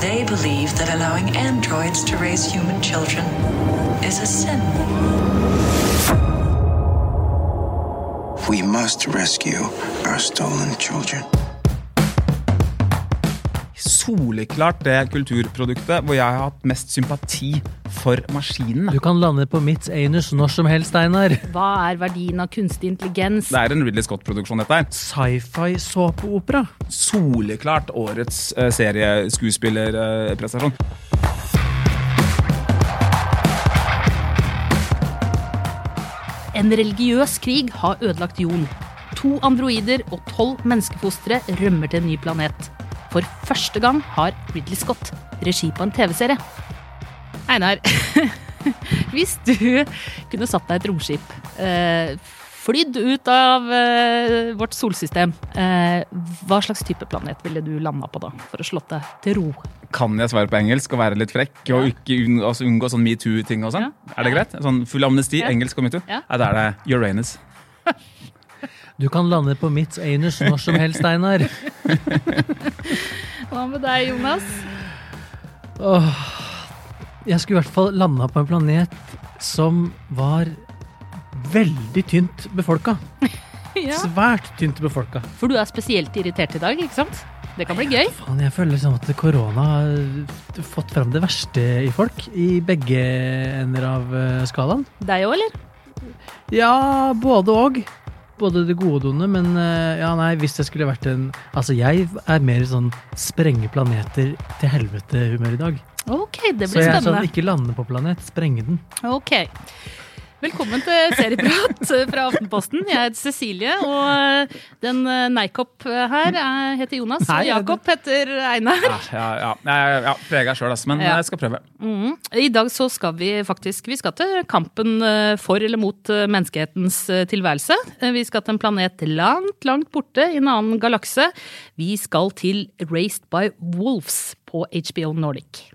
They believe that allowing androids to raise human children is a sin. We must rescue our stolen children. Soleklart det kulturproduktet hvor jeg har hatt mest sympati for maskinene. Du kan lande på mitt anus når som helst, Einar. Hva er verdien av kunstig intelligens? Det er en Ridley Scott-produksjon, dette her. Sci-fi såpeopera. Soleklart årets uh, serieskuespillerprestasjon. En religiøs krig har ødelagt jorden. To androider og tolv menneskefostre rømmer til en ny planet. For første gang har Ridley Scott regi på en TV-serie. Einar, hvis du kunne satt deg et romskip, eh, flydd ut av eh, vårt solsystem, eh, hva slags type planet ville du landa på da, for å slått deg til ro? Kan jeg svare på engelsk og være litt frekk og ikke unngå, altså unngå sånn metoo-ting og sånn? Ja. Er det greit? Sånn full amnesti, Ja. engelsk og metoo? Ja. Nei, da er det Uranus. Du kan lande på mitt anus når som helst, Einar. Hva med deg, Jonas? Åh, jeg skulle i hvert fall landa på en planet som var veldig tynt befolka. Ja. Svært tynt befolka. For du er spesielt irritert i dag, ikke sant? Det kan bli gøy. Faen, jeg føler liksom at korona har fått fram det verste i folk. I begge ender av eh, skalaen. Deg òg, eller? Ja, både og. Både det gode og det onde, men eh, ja, nei, hvis det skulle vært en Altså, jeg er mer sånn sprenge planeter til helvete-humør i dag. Ok, det Så blir jeg er sånn spennende. ikke lande på planet, sprenge den. Ok. Velkommen til Serieprat fra Aftenposten. Jeg heter Cecilie, og den eh, Neikopp her er, heter Jonas. Og Jakob heter Einar. Ja, ja, ja. Jeg, ja Prega sjøl, altså. Men Ja. jeg skal prøve. Mm. I dag så skal vi faktisk vi skal til kampen eh, for eller mot eh, menneskehetens eh, tilværelse. Eh, Vi skal til en planet langt, langt borte i en annen galakse. Vi skal til Raised by Wolves på HBO Nordic.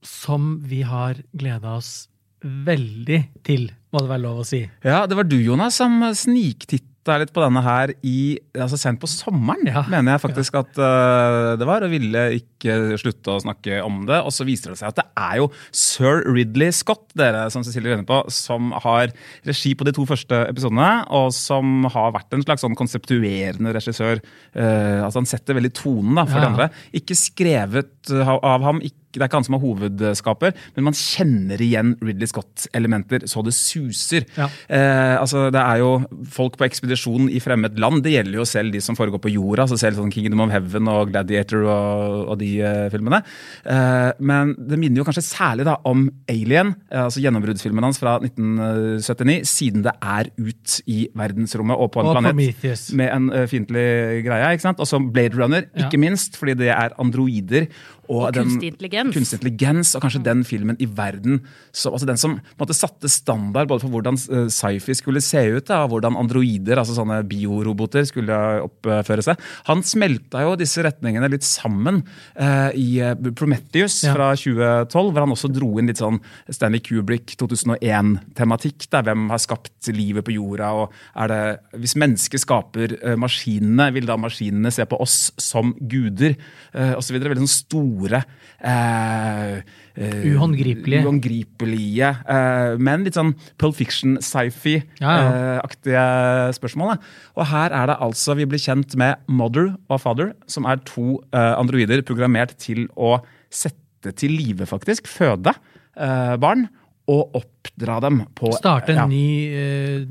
Som vi har gleda oss veldig til, må det være lov å si. Ja, det var du, Jonas, som sniktitta litt på denne her i altså sent på sommeren, Ja. mener jeg faktisk at uh, det var, og ville ikke slutte å snakke om det. Og så viser det seg at det er jo sir Ridley Scott, dere som Cecilie er på, som har regi på de to første episodene, og som har vært en slags sånn konseptuerende regissør. Uh, altså Han setter veldig tonen da, for Ja. de andre. Ikke skrevet av ham. ikke det er ikke han som er hovedskaper, men man kjenner igjen Ridley Scott-elementer så det suser. Ja. Eh, altså Det er jo folk på ekspedisjon i fremmed land. Det gjelder jo selv de som foregår på jorda. altså Selv sånn Kingdom of Heaven og Gladiator og, og de filmene. Eh, men det minner jo kanskje særlig da om Alien, eh, altså gjennombruddsfilmen hans fra 1979, siden det er ut i verdensrommet og på en Og planet Prometheus. med en uh, fiendtlig greie. ikke sant? Og som Blade Runner, Ja. ikke minst, fordi det er androider. Og, Og den- kunstig intelligens. kunstig intelligens, og kanskje den filmen i verden så, altså Den som på en måte satte standard både for hvordan uh, sci-fi skulle se ut, da, og hvordan androider, altså sånne bioroboter, skulle oppføre seg. Han smelta jo disse retningene litt sammen eh, i uh, Prometheus Ja. fra 2012, hvor han også dro inn litt sånn Stanley Kubrick 2001-tematikk. der Hvem har skapt livet på jorda? og er det, Hvis mennesket skaper uh, maskinene, vil da maskinene se på oss som guder? Eh, og så videre. Veldig sånn store eh, eh, Uhåndgripelige. Uhåndgripelige, eh, men litt sånn Pulp Fiction-sci-fi-aktige Ja, spørsmål. da. Og her er det altså vi blir kjent med Mother og Father, som er to eh, androider programmert til å sette til live, faktisk. Føde eh, barn. Og oppdra dem på Starte en ja. ny eh,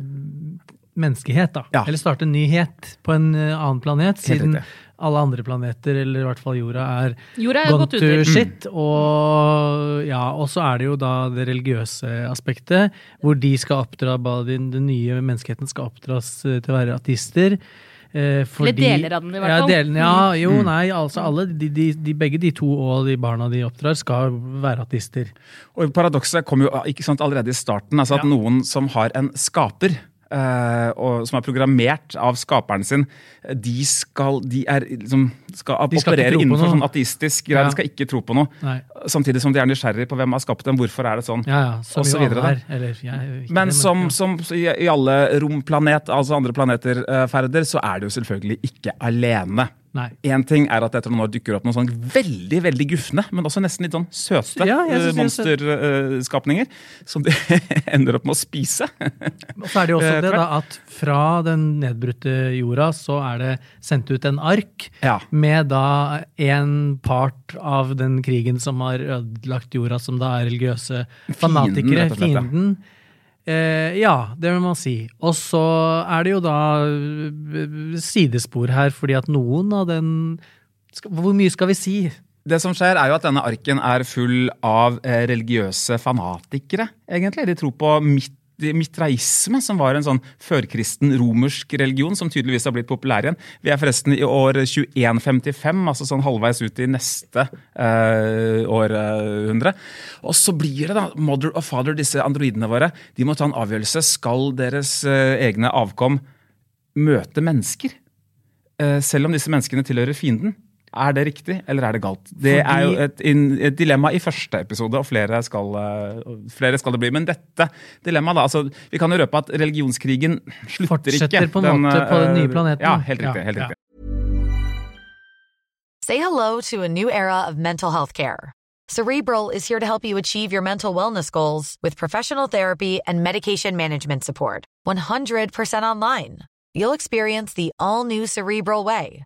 menneskehet, da. Ja. Eller starte en nyhet på en eh, annen planet, siden. Alle andre planeter, eller i hvert fall jorda, er Jorda er gone gått to i shit. Og ja, og så er det jo da det religiøse aspektet, hvor de skal oppdra den, den nye menneskeheten skal oppdras eh, til å være ateister. Eh, fordi, deler av den i hvert fall. Ja, Delen, ja, jo, nei, altså alle, de, de, de, begge de to og de barna de oppdrar, skal være ateister. Og paradokset kom jo ikke sant, allerede i starten. altså at Ja. Noen som har en skaper, og som er programmert av skaperen sin, de skal, de er, liksom, skal, De skal operere innenfor sånn ateistisk greie. Ja. De skal ikke tro på noe. Nei. Samtidig som de er nysgjerrig på hvem har skapt dem. Hvorfor er det sånn? Ja, ja, så jeg, Men som, som i, alle romplanet, altså andre planeter, eh, så er det jo selvfølgelig ikke alene. Én ting er at etter noen år dukker opp noen sånn veldig veldig gufne, men også nesten litt sånn søte Ja, eh, det monsterskapninger. som de ender opp med å spise. Og så er det jo også Eh, det da at fra den nedbrutte jorda så er det sendt ut en ark Ja. med da en part av den krigen som har ødelagt jorda, som da er religiøse fanatikere. ja. Fienden. Eh, ja, det vil man si. Og så er det jo da eh, sidespor her, fordi at noen av den Hvor mye skal vi si? Det som skjer er jo at denne arken er full av eh, religiøse fanatikere, egentlig. De tror på mit mitraisme, som var en sånn førkristen romersk religion som tydeligvis har blitt populær igjen. Vi er forresten i år 2155, altså sånn halvveis ut i neste eh, århundre. Og så blir det da mother og father, disse androidene våre. De må ta en avgjørelse. Skal deres eh, egne avkom møte mennesker? Eh, selv om disse menneskene tilhører fienden. Er det riktig, eller er det galt? Det Fordi- er jo et, et dilemma i første episode, og flere skal, eh, flere skal det bli. Men dette dilemmaet, da altså, Vi kan jo røpe at religionskrigen slutter Fortsetter ikke. på en måte på den nye eh, planeten. Ja, helt riktig. Ja, helt ja. riktig. Say hello to a new era of mental health care. Cerebral is here to help you achieve your mental wellness goals with professional therapy and medication management support. 100% online. You'll experience the all new Cerebral Way,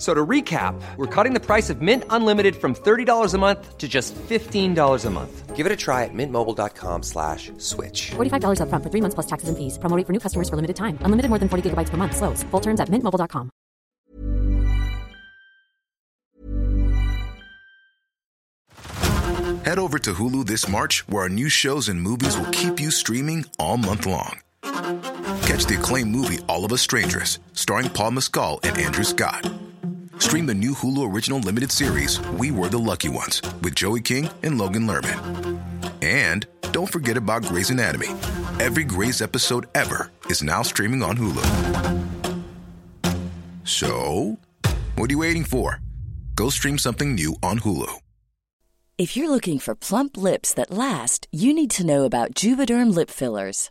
F- So to recap, we're cutting the price of Mint Unlimited from $30 a month to just $15 a month. Give it a try at mintmobile.com slash switch. $45 upfront for three months plus taxes and fees. Promo for new customers for limited time. Unlimited more than 40 gigabytes per month. Slows. Full terms at mintmobile.com. Head over to Hulu this March, where our new shows and movies will keep you streaming all month long. Catch the acclaimed movie All of Us Strangers, starring Paul Mescal and Andrew Scott. Stream the new Hulu original limited series We Were the Lucky Ones with Joey King and Logan Lerman. And don't forget about Grey's Anatomy. Every Grey's episode ever is now streaming on Hulu. So, what are you waiting for? Go stream something new on Hulu. If you're looking for plump lips that last, you need to know about Juvederm lip fillers.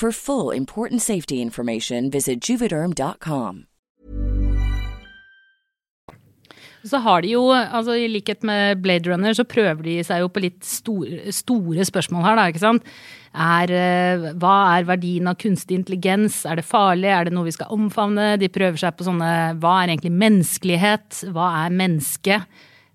For full important safety information, visit juvederm.com. Så har de jo, altså i likhet med Blade Runner, så prøver de seg jo på litt store, store spørsmål her, da, ikke sant. Er, eh, hva er verdien av kunstig intelligens? Er det farlig? Er det noe vi skal omfavne? De prøver seg på sånne Hva er egentlig menneskelighet? Hva er menneske?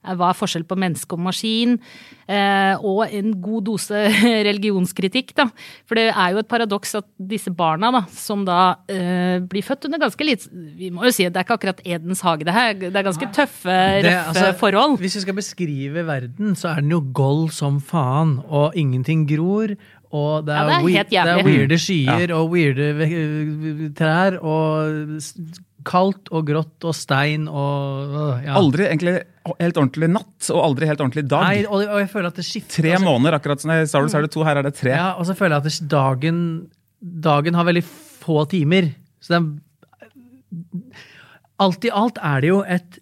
Eh, Hva er forskjell på menneske og maskin? Eh, og en god dose religionskritikk, da. For det er jo et paradoks at disse barna, da, som da eh, blir født under ganske lite Vi må jo si at det er ikke akkurat Edens hage, det her. Det er ganske tøffe, røffe altså, forhold. Hvis vi skal beskrive verden, så er den jo gold som faen, og ingenting gror. Og det er, Ja, det er helt det er weirde skyer og weirde trær, og kaldt og grått og stein og øh, ja. Aldri egentlig helt ordentlig natt, og aldri helt ordentlig dag. Nei, og, og jeg føler at det skifter Tre altså- måneder, akkurat som i Star Wars er det to, her er det tre. Ja, og så føler jeg at det, dagen, dagen har veldig få timer. Så er Alt i alt er det jo et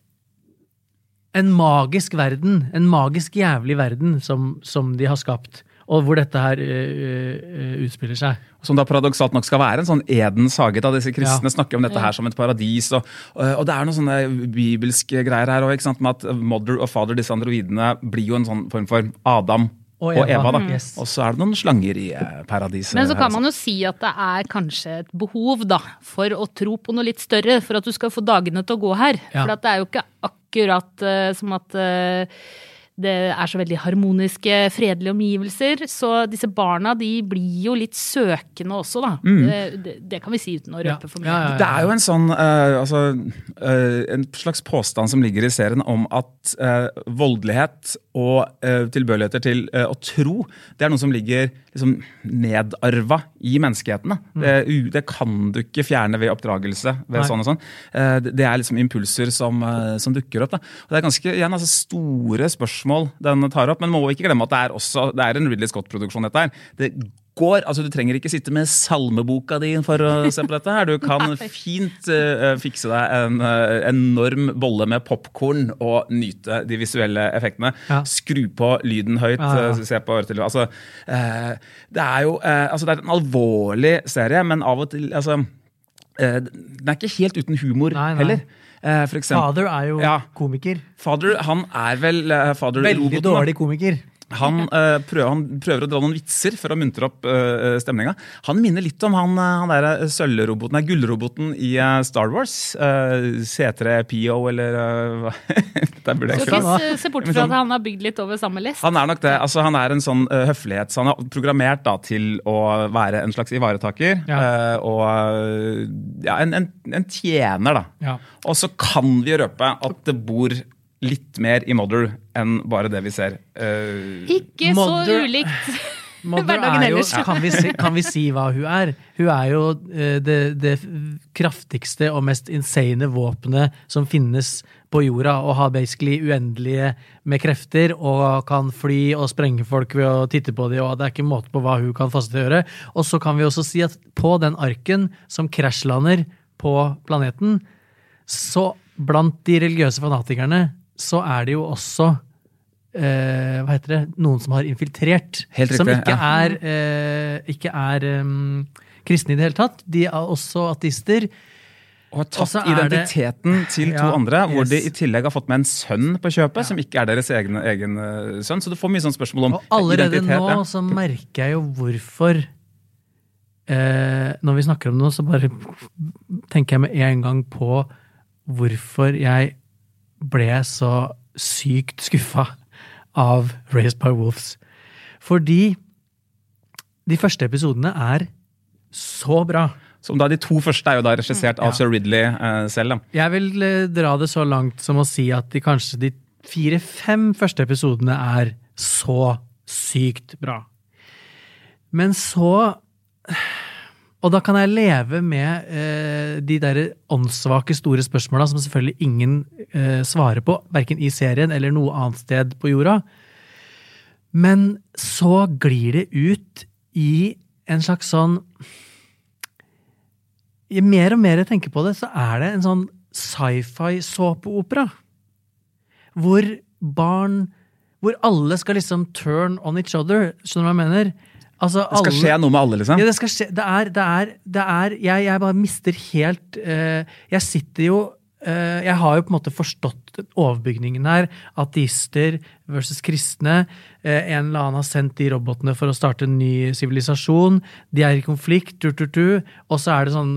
en magisk verden, en magisk jævlig verden, som, som de har skapt. Og hvor dette her uh, uh, utspiller seg. Som da paradoksalt nok skal være en sånn Edens hage. da Disse kristne Ja. snakker om dette her som et paradis. Og, og det er noen sånne bibelske greier her òg, med at mother og father, disse androidene, blir jo en sånn form for Adam Og og Eva. Eva. da. Yes. Og så er det noen slanger i eh, paradiset. Men så kan man jo si at det er kanskje et behov da, for å tro på noe litt større, for at du skal få dagene til å gå her. Ja. For at det er jo ikke akkurat uh, som at eh, det er så veldig harmoniske, fredelige omgivelser. Så disse barna de blir jo litt søkende også, da. Det, det, det kan vi si uten å Ja. røpe for mye. Ja, ja, ja. Det er jo en sånn uh, altså, uh, En slags påstand som ligger i serien om at uh, voldelighet og tilbøyeligheter til å tro, det er noe som ligger liksom, nedarva i menneskeheten. da. Det, det kan du ikke fjerne ved oppdragelse. ved Nei. sånn og sånn. Eh, det, er liksom impulser som, eh, som dukker opp. da. Og Det er ganske igjen, altså, store spørsmål den tar opp, men må ikke glemme at det er, også, det er en Ridley Scott-produksjon. dette her. Det går, altså Du trenger ikke sitte med salmeboka di for å se på dette. her. Du kan fint uh, fikse deg en uh, enorm bolle med popkorn og nyte de visuelle effektene. Ja. Skru på lyden høyt, Ja, ja. se på øretelefonen. Altså, uh, det er jo altså, det er en alvorlig serie, men av og til altså, Den er ikke helt uten humor Nei, nei. heller. Father er jo komiker. Father han er vel uh, Veldig dårlig komiker. Han, eh, prøver, han prøver å dra noen vitser for å muntre opp uh, stemninga. Han minner litt om han, eh, han der eh, sølvroboten, nei, gullroboten i uh, Star Wars. Uh, C3PO, eller uh, Der burde jeg Så ikke se- se bort fra sånn- at han har bygd litt over samme lest. Han er nok det. altså Han er en sånn uh, høflighets... Han er programmert da til å være en slags ivaretaker. Ja. eh, og eh, ja, en, en, en tjener, da. Ja. Og så kan vi røpe at det bor litt mer i Mother enn bare det vi ser. Uh, Ikke Mother- så ulikt hverdagen er jo, ellers. kan, vi si, kan vi si hva hun er? Hun er jo uh, det, det kraftigste og mest insane våpenet som finnes på jorda, og har basically uendelige med krefter, og kan fly og sprenge folk ved å titte på dem, og det er ikke måte på hva hun kan få seg til å gjøre. Og så kan vi også si at på den arken som krasjlander på planeten, så blant de religiøse fanatikerne, så er det jo også eh, hva heter det, noen som har infiltrert. Riktig, som ikke ja. er, eh, ikke er um, kristne i det hele tatt. De er også ateister. og har tatt er det- identiteten til to Ja, andre, hvor yes. de i tillegg har fått med en sønn på kjøpet, som ikke er deres egen, egen eh, sønn. Så du får mye sånn spørsmål om Og allerede identitet. nå ja. så merker jeg jo hvorfor eh, Når vi snakker om noe, så bare tenker jeg med en gang på hvorfor jeg ble så sykt skuffa av Raised by Wolves. Fordi de første episodene er så bra. Som da De to første er jo da regissert av Ja. sir Ridley eh, selv. da. Jeg vil eh, dra det så langt som å si at de kanskje de fire-fem første episodene er så sykt bra. Men så Og da kan jeg leve med eh, de der åndssvake store spørsmåla som selvfølgelig ingen eh, svarer på, verken i serien eller noe annet sted på jorda. Men så glir det ut i en slags sånn jo mer og mer jeg tenker på det, så er det en sånn sci-fi såpeopera. Hvor barn Hvor alle skal liksom turn on each other. Skjønner du hva jeg mener? Altså, Det skal alle- skje noe med alle, liksom. Ja, det skal skje. Det er, det er, det er Jeg, jeg bare mister helt uh, Jeg sitter jo uh, Jeg har jo på en måte forstått overbygningen her. Ateister versus kristne. Uh, en eller annen har sendt de robotene for å starte en ny sivilisasjon. De er i konflikt, tur, tur, tur. og så er det sånn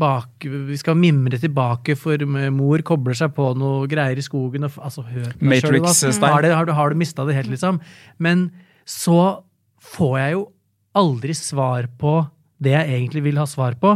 bak, Vi skal mimre tilbake, for mor kobler seg på noe greier i skogen. Og, altså, hør. Matrix-style. Har, har, du, har du mista det helt, liksom? Men så får jeg jo aldri svar på det jeg egentlig vil ha svar på.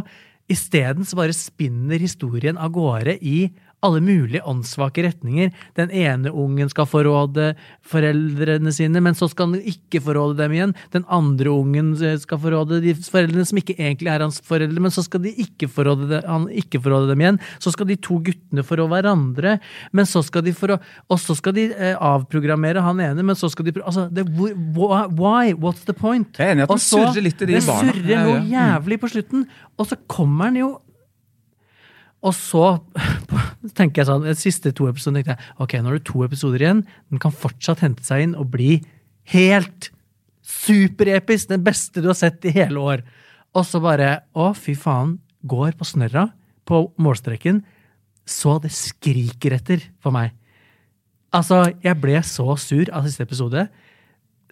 Isteden så bare spinner historien av gårde i alle mulige åndssvake retninger. Den ene ungen skal forråde foreldrene sine, men så skal han ikke forråde dem igjen. Den andre ungen eh, skal forråde de foreldrene som ikke egentlig er hans foreldre, men så skal de ikke forråde, de, han ikke forråde dem igjen. Så skal de to guttene forråde hverandre, men så skal de forrå, og så skal de eh, avprogrammere han ene, men så skal de altså, det, why? What's the point? Jeg er enig i at den surrer litt i de det barna. surrer noe. Mm. jævlig på slutten, og så kommer han jo og så tenker jeg sånn, de siste to episodene tenkte jeg, ok, nå er det to episoder igjen, den kan fortsatt hente seg inn og bli helt superepisk, den beste du har sett i hele år. Og så bare, å fy faen, går på snørra på målstreken, så det skriker etter for meg. Altså, jeg ble så sur av siste episode,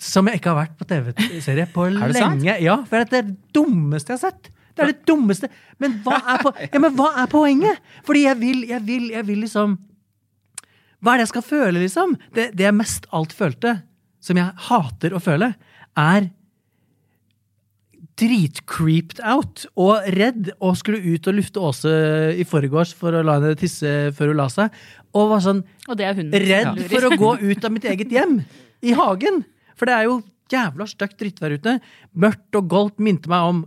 som jeg ikke har vært på TV-serie på det sant? Ja, for det er det dummeste jeg har sett. Det er det dummeste. Men hva er, po ja, men hva er poenget? Fordi jeg vil, jeg vil, jeg vil liksom Hva er det jeg skal føle, liksom? Det, det jeg mest alt følte, som jeg hater å føle, er dritcreeped out og redd og skulle ut og lufte Åse i forgårs for å la henne tisse før hun la seg. Og var sånn Og er redd for å gå ut av mitt eget hjem i hagen. For det er jo jævla stygt drittvær ute. Mørkt og goldt minte meg om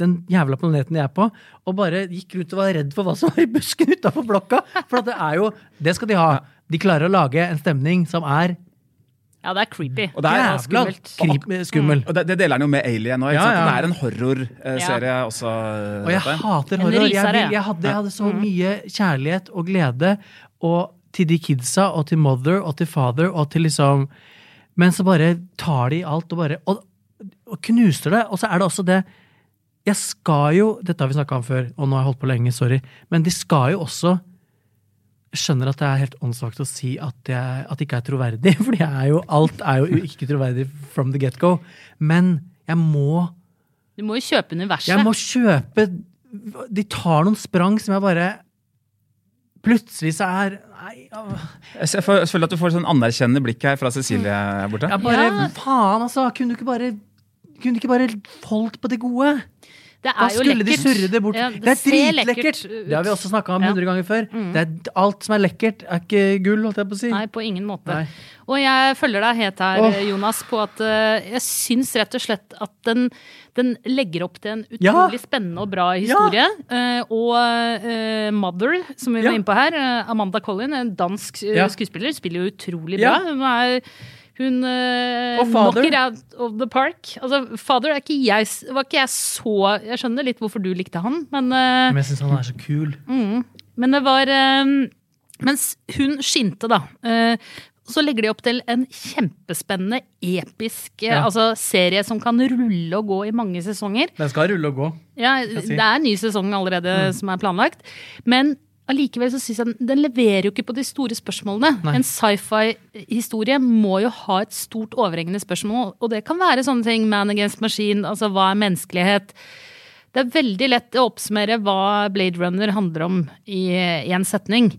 den jævla planeten jeg er på, og bare gikk rundt og var redd for hva som var i busken utafor blokka. For at det er jo Det skal de ha. De klarer å lage en stemning som er Ja, det er creepy. Og det er jævla skummelt. Creep, skummel. Og det, det deler han jo med Alien òg. Ja, ja. Det er en horrorserie også. Og jeg dette. hater horror. Jeg, jeg, hadde, jeg hadde så mye kjærlighet og glede og til de kidsa og til mother og til father og til liksom Men så bare tar de alt og bare Og, og knuser det. Og så er det også det Jeg skal jo Dette har vi snakka om før, og nå har jeg holdt på lenge, sorry. Men de skal jo også jeg skjønner at det er helt åndssvakt å si at, jeg, at det ikke er troverdig, for er jo, alt er jo ikke troverdig from the get-go. Men jeg må Du må jo kjøpe universet. jeg må kjøpe De tar noen sprang som jeg bare Plutselig så er Nei. Jeg føler at du får sånn anerkjennende blikk her fra Cecilie her borte. jeg bare Ja. Faen, altså! Kunne du ikke bare Kunne du ikke bare holdt på det gode? Det Da er jo skulle de surre det bort. Ja, det, er dritlekkert! Det har vi også snakka om Ja. hundre ganger før. Det er, alt som er lekkert, er ikke gull, holdt jeg på å si. Nei, på ingen måte. Nei. Og jeg følger deg helt her, oh. Jonas, på at uh, jeg syns rett og slett at den, den legger opp til en Ja. utrolig spennende og bra historie. Uh, og uh, Mother, som vi Ja. var inne på her, Amanda Collin, en dansk Ja. skuespiller, spiller jo utrolig Ja. bra. Hun er hun eh, Og Father. knocker out of the park. Altså, Father er ikke jeg, var ikke jeg så Jeg skjønner litt hvorfor du likte han, men eh, Men jeg syns han er så kul. men det var eh, Mens hun skinte, da. så legger de opp til en kjempespennende, episk Ja. altså, serie som kan rulle og gå i mange sesonger. Den skal rulle og gå. Ja, si. Det er en ny sesong allerede som er planlagt. Men allikevel så synes jeg den, leverer jo ikke på de store spørsmålene. Nei. En sci-fi-historie må jo ha et stort overhengende spørsmål, og det kan være sånne ting man against machine, altså hva er menneskelighet? Det er veldig lett å oppsummere hva Blade Runner handler om i, en setning.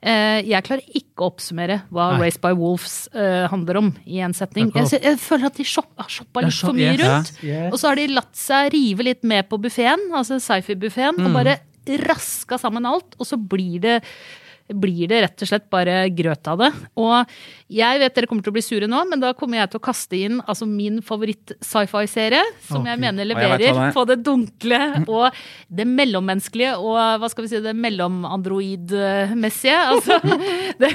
Eh, jeg klarer ikke å oppsummere hva Nei. Race by Wolves eh, handler om i en setning. Jeg, jeg føler at de har shoppa litt for mye rundt. Og så har de latt seg rive litt med på buffeen, altså sci-fi-buffeen, Mm. og bare raska sammen alt, og så blir det blir det rett og slett bare grøt av det. Og jeg vet dere kommer til å bli sure nå, men da kommer jeg til å kaste inn altså min favoritt-sci-fi-serie, som okay. jeg mener jeg leverer det er. på det dunkle og det mellommenneskelige og hva skal vi si, det mellomandroid-messige. Altså, det,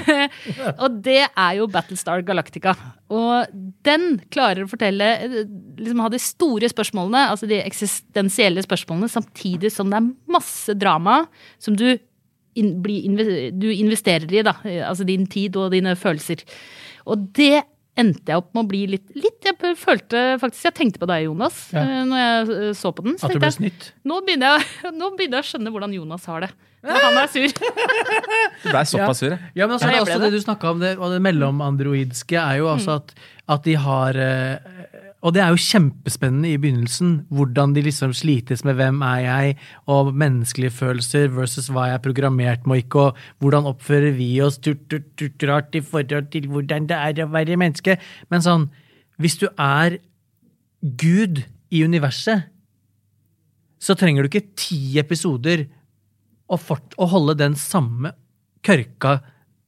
og det er jo Battlestar Galactica. Og den klarer å fortelle liksom ha de store spørsmålene, altså de eksistensielle spørsmålene, samtidig som det er masse drama som du, in, bli, du investerer i, da. Altså din tid og dine følelser. Og det endte jeg opp med å bli litt, litt Jeg følte faktisk Jeg tenkte på deg, Jonas, Ja. eh, når jeg eh, så på den. Så At du ble snytt? Nå begynner, jeg, nå begynner jeg å skjønne hvordan Jonas har det. Når han er sur. Du ble såpass sur, ja. Ja, men altså, Ja, det er også det det. du snakka om, det, og det mellomandroidske er jo altså at, at de har eh, Og det er jo kjempespennende i begynnelsen, hvordan de liksom slites med hvem er jeg, og menneskelige følelser versus hva jeg er programmert med og ikke, og hvordan oppfører vi oss turt, turt, turt, rart i forhold til hvordan det er å være menneske. Men sånn, hvis du er Gud i universet, så trenger du ikke ti episoder å, fort, å holde den samme kørka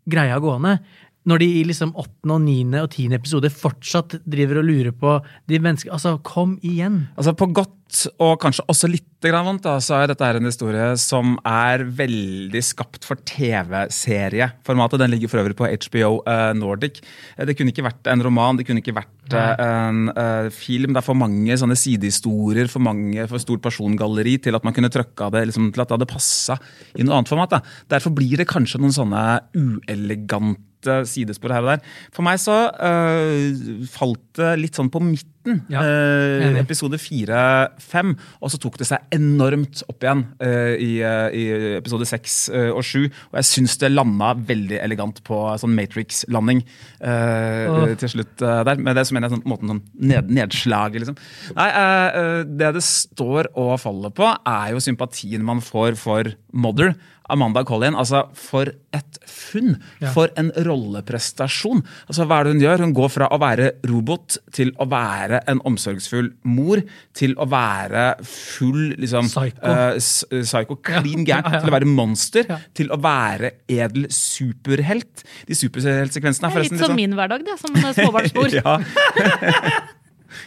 greia gående. Når de i liksom åttende og niende og tiende episode fortsatt driver og lurer på de menneskene Altså, kom igjen! Altså På godt og kanskje også litt vondt, da, så er dette her en historie som er veldig skapt for TV-serieformatet. Den ligger for øvrig på HBO eh, Nordic. Eh, Det kunne ikke vært en roman, det kunne ikke vært eh, en film. Det er for mange sånne sidehistorier, for mange, for stort persongalleri til at man kunne trøkka det liksom, til at det hadde passa i noe annet format. Da. Derfor blir det kanskje noen sånne uelegante sidespor her og der. For meg så uh, falt det litt sånn på midten. Ja, uh, episode fire-fem. Og så tok det seg enormt opp igjen i, i episode seks og sju. Og jeg syns det landa veldig elegant på sånn Matrix-landing Åh. til slutt der. Med det så mener jeg sånn, måten en måte sånn ned, nedslaget, liksom. Nei, det det står og faller på, er jo sympatien man får for Mother. Amanda Collin, altså for et funn! Ja. For en rolleprestasjon! Altså Hva er det hun gjør? Hun går fra å være robot til å være en omsorgsfull mor, til å være full liksom, Psycho. Uh, psycho, clean Ja, gæren, ja, ja. til å være monster, Ja. til å være edel superhelt. De superheltsekvensene er forresten litt som min hverdag, det, som småbarnsmor.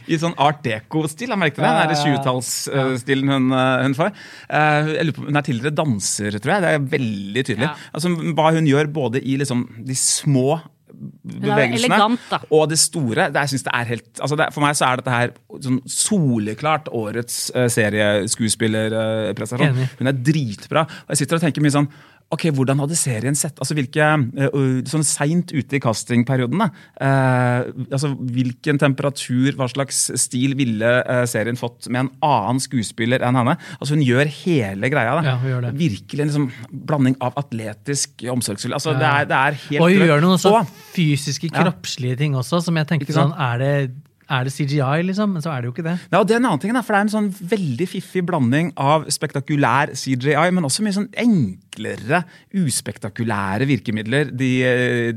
I sånn art deco-stil. Jeg merket det. Den der 20-tallsstilen hun, eh, hun får. Eh, jeg lurer på, hun er tidligere danser, tror jeg. Det er veldig tydelig. Altså, hva hun gjør både i liksom, de små bevegelsene elegant, og det store. Det, jeg synes det er helt, altså det, for meg så er dette her sånn soleklart årets uh, serieskuespillerprestasjon. Uh, hun er dritbra. Og jeg sitter og tenker mye sånn Ok, Hvordan hadde serien sett altså hvilke, eh, Sånn seint ute i castingperioden, eh, altså Hvilken temperatur, hva slags stil ville eh, serien fått med en annen skuespiller enn henne? Altså Hun gjør hele greia. da. Ja, hun gjør det. Virkelig en liksom, blanding av atletisk omsorgsfull. Altså, det, er, det er helt Og hun gjør noen sånn fysiske, fysiske, Ja. kroppslige ting også, som jeg tenker sånn Er det, er det CGI, liksom? Men så er det jo ikke det. Ja, og det er en annen ting, da, for det er en sånn veldig fiffig blanding av spektakulær CGI, men også mye sånn enklere, uspektakulære virkemidler de,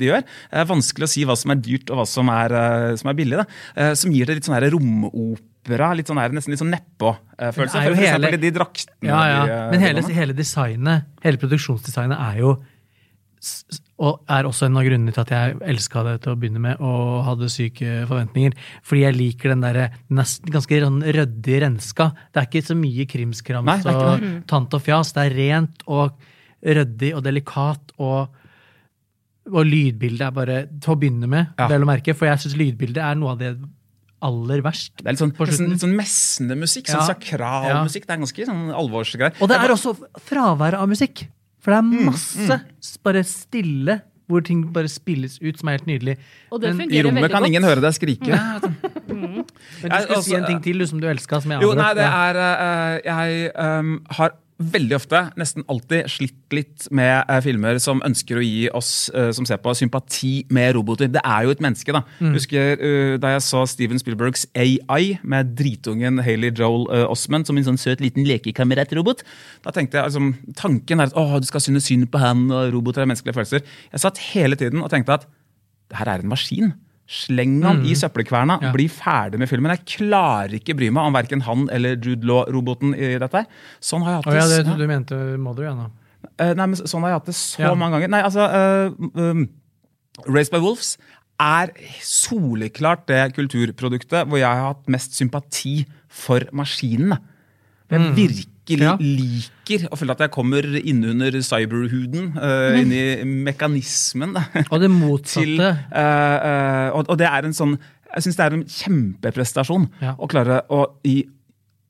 de gjør. Det er vanskelig å si hva som er dyrt og hva som er, eh, som er billig. Da. Eh, Som gir det litt sånn romopera, litt sånn her, nesten litt sånn nedpå-følelse. For hele- de draktene. Ja, ja. de, eh, Men hele, hele designet, hele produksjonsdesignet er jo Og er også en av grunnene til at jeg elska det til å begynne med og hadde syke forventninger. Fordi jeg liker den der nesten ganske sånn ryddig renska. Det er ikke så mye krimskrams Nei, og tant og fjas. Det er rent og ryddig og delikat og og lydbildet er bare til å begynne med, Ja. vel å merke, for jeg syns lydbildet er noe av det aller verst. Det er litt sånn, litt sånn messende musikk, sånn Ja. sakral musikk. Det er ganske sånn alvorsgreier. Og det er også fraværet av musikk. For det er masse s- bare stille, hvor ting bare spilles ut, som er helt nydelig. Og det Men- I rommet kan godt. ingen høre deg skrike. Men du Jeg- skulle si altså, en ting til du, som du elska, som jeg Jo, nei, det er uh, Jeg um, har veldig ofte, nesten alltid, slitt litt med eh, filmer som ønsker å gi oss eh, som ser på, sympati med roboter. Det er jo et menneske, da. Mm. Husker uh, da jeg så Steven Spielbergs AI med dritungen Hailey Joel uh, Osment som en sånn søt liten lekekamerat-robot. Da tenkte jeg liksom, Tanken er at å, du skal synes synd på han, og roboter har menneskelige følelser. Jeg satt hele tiden og tenkte at det her er en maskin. Sleng han i søppelkverna, Mm. Ja. bli ferdig med filmen. Jeg klarer ikke bry meg om verken han eller Jude Law-roboten i dette. Sånn har jeg hatt ja, det, det, du mente Mother, ja nå. Eh, nei, men sånn har jeg hatt det så Ja. mange ganger. Nei, altså uh, um, Raised by Wolves er soleklart det kulturproduktet hvor jeg har hatt mest sympati for maskinene. Jeg virkelig Mm. Ja. liker å føle at jeg kommer innunder cyberhuden, uh, inni mekanismen. da. Og det motsatte. til, uh, uh, og, og det er en sånn Jeg syns det er en kjempeprestasjon Ja. å klare å i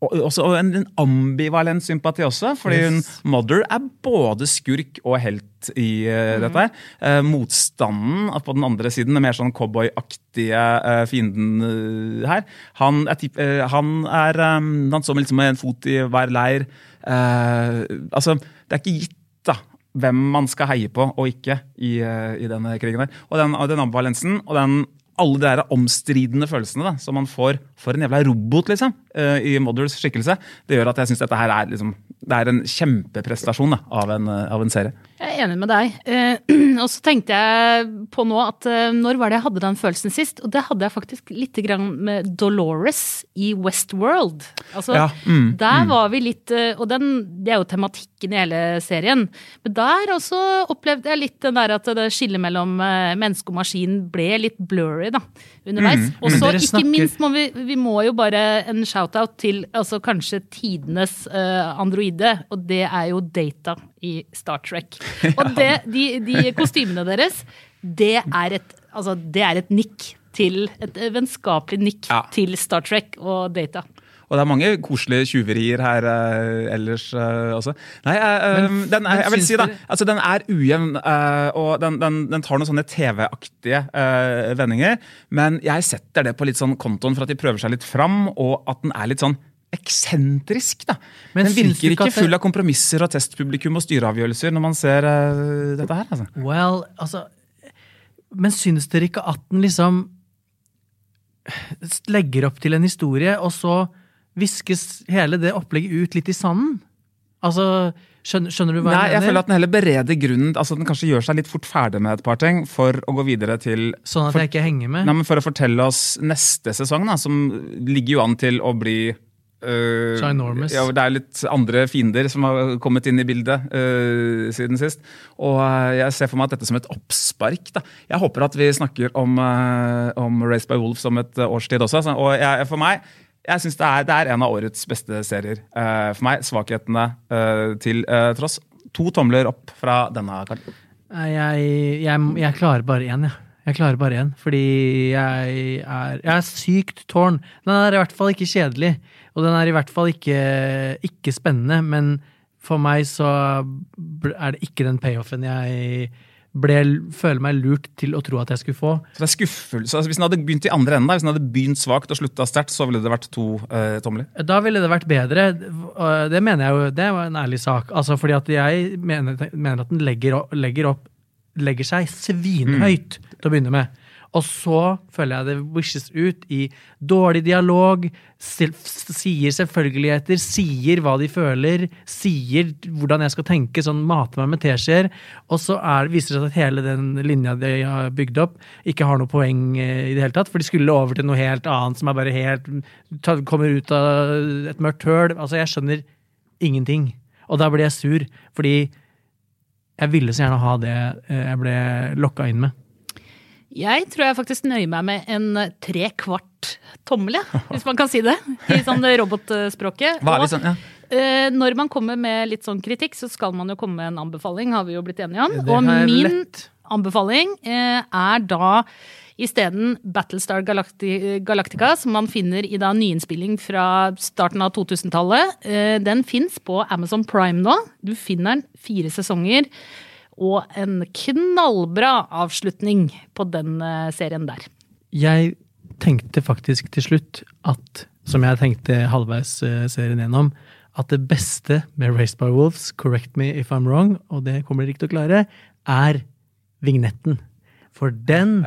også, og en, en ambivalent sympati også, fordi Yes. hun Mother er både skurk og helt i eh, dette. Uh, motstanden på den andre siden, den mer sånn cowboyaktige uh, fienden her, han er, typ, han er um, Han står med liksom en fot i hver leir. Altså, det er ikke gitt da, hvem man skal heie på og ikke i, i denne krigen. her. Og den, den ambivalensen og den, alle de der omstridende følelsene da, som man får for en jævla robot liksom, eh, i Mothers skikkelse, det gjør at jeg syns dette her er, liksom, det er en kjempeprestasjon da, av, en, eh, av en serie. Jeg er enig med deg. Eh, og så tenkte jeg på nå at eh, når var det jeg hadde den følelsen sist? Og det hadde jeg faktisk litt med Dolores i Westworld. Altså, Ja, mm, der var vi litt eh, Og den, det er jo tematikken i hele serien. Men der også opplevde jeg litt den der at det skillet mellom menneske og maskin ble litt blurry da, underveis. Mm, Og så ikke snakker- minst må vi, vi må jo bare en shout-out til altså kanskje tidenes uh, androide, og det er jo Data i Star Trek. Og det, de, de kostymene deres, det er et, altså, det er et nikk til Et vennskapelig nikk Ja. til Star Trek og Data. Og det er mange koselige tjuverier her uh, ellers uh, også. Nei, eh, Men- den er, jeg vil si da, altså den er ujevn, og den, den, den tar noen sånne TV-aktige vendinger. Men jeg setter det på litt sånn kontoen for at de prøver seg litt fram, og at den er litt sånn eksentrisk. da. Men den virker ikke full av kompromisser og testpublikum og styreavgjørelser når man ser uh, dette her. altså. Well, altså Men syns dere ikke at den liksom legger opp til en historie, og så viskes hele det opplegget ut litt i sanden? Altså, skjønner, skjønner du hva Nei, jeg jeg føler at den heller bereder grunnen, altså den kanskje gjør seg litt fort ferdig med et par ting, for å gå videre til Sånn at for- jeg ikke henger med? Nei, men For å fortelle oss neste sesong, da, som ligger jo an til å bli øh, Ginormous. Ja, det er litt andre fiender som har kommet inn i bildet uh, siden sist. Og uh, jeg ser for meg at dette som et oppspark. da. Jeg håper at vi snakker om, uh, om Race by Wolves om et årstid også. Så, Og jeg, for meg jeg synes det er, det er en av årets beste serier. For meg, svakhetene til tross. To tomler opp fra denne karten. Jeg, jeg, jeg klarer bare én, jeg. Jeg klarer bare én, fordi jeg er, jeg er sykt tårn. Den er i hvert fall ikke kjedelig, og den er i hvert fall ikke, ikke spennende, men for meg så er det ikke den payoffen jeg ble, føler meg lurt til å tro at jeg skulle få. Så det er skuffelse. Altså, hvis den hadde begynt i andre enden, da, hvis den hadde begynt svakt og slutta sterkt, så ville det vært to eh, tomler. Da ville det vært bedre. Det mener jeg jo, det var en ærlig sak. Altså fordi at jeg mener, mener at den legger legger opp legger seg svinhøyt til å begynne med. Og så føler jeg det wishes ut i dårlig dialog, sier selvfølgeligheter, sier hva de føler, sier hvordan jeg skal tenke, sånn mater meg med teskjeer. Og så er, viser det seg at hele den linja de har bygd opp, ikke har noe poeng eh, i det hele tatt. For de skulle over til noe helt annet som er bare helt Kommer ut av et mørkt høl. Altså, jeg skjønner ingenting. Og da blir jeg sur, fordi jeg ville så gjerne ha det eh, jeg ble lokka inn med. Jeg tror jeg faktisk nøyer meg med en tre kvart tommel, hvis man kan si det. I sånn robotspråket. Hva er Og, sånn, ja. eh, når man kommer med litt sånn kritikk, så skal man jo komme med en anbefaling, har vi jo blitt enige om. Og min lett. anbefaling eh, er da isteden Battlestar Galactica, som man finner i da nyinnspilling fra starten av 2000-tallet. Eh, den fins på Amazon Prime nå. Du finner den fire sesonger. Og en knallbra avslutning på den eh, serien der. Jeg tenkte faktisk til slutt at, som jeg tenkte halvveis eh, serien gjennom, at det beste med Raised by Wolves, correct me if I'm wrong, og det kommer dere ikke til å klare, er vignetten. For den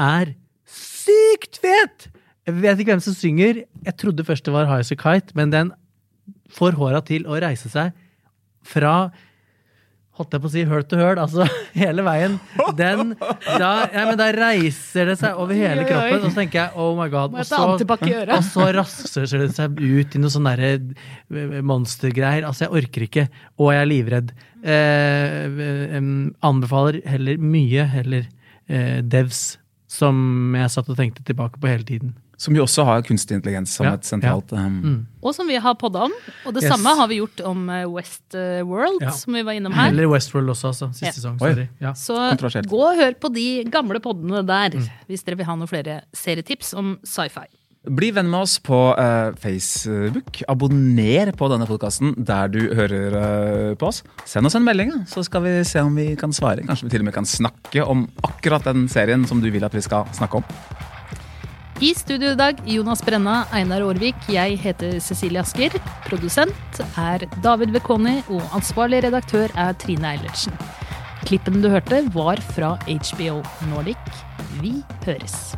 er sykt fet! Jeg vet ikke hvem som synger. Jeg trodde først det var High As A Kite, men den får håra til å reise seg fra holdt jeg på å si høl til høl, altså hele veien. Den, da, ja, men da reiser det seg over hele kroppen, og så tenker jeg oh my god. Og så, og så raser det seg ut i noe sånn derre eh, monstergreier. Altså, jeg orker ikke, og jeg er livredd. Eh, eh, anbefaler heller mye heller eh, Devs, som jeg satt og tenkte tilbake på hele tiden. Som jo også har kunstig intelligens som Ja, et sentralt um, Og som vi har podda om. Og det Yes. samme har vi gjort om eh, Westworld, Ja. som vi var innom her. Eller Westworld også, altså. Siste Ja. sesong. Ja. Så gå og hør på de gamle poddene der, hvis dere vil ha noen flere serietips om sci-fi. Bli venn med oss på uh, Facebook. Abonner på denne podkasten der du hører uh, på oss. Send oss en melding, så skal vi se om vi kan svare. Kanskje vi til og med kan snakke om akkurat den serien som du vil at vi skal snakke om. I studio i dag Jonas Brenna, Einar Aarvik, jeg heter Cecilie Asker. Produsent er David Vekoni, og ansvarlig redaktør er Trine Eilertsen. Klippen du hørte, var fra HBO Nordic. Vi høres.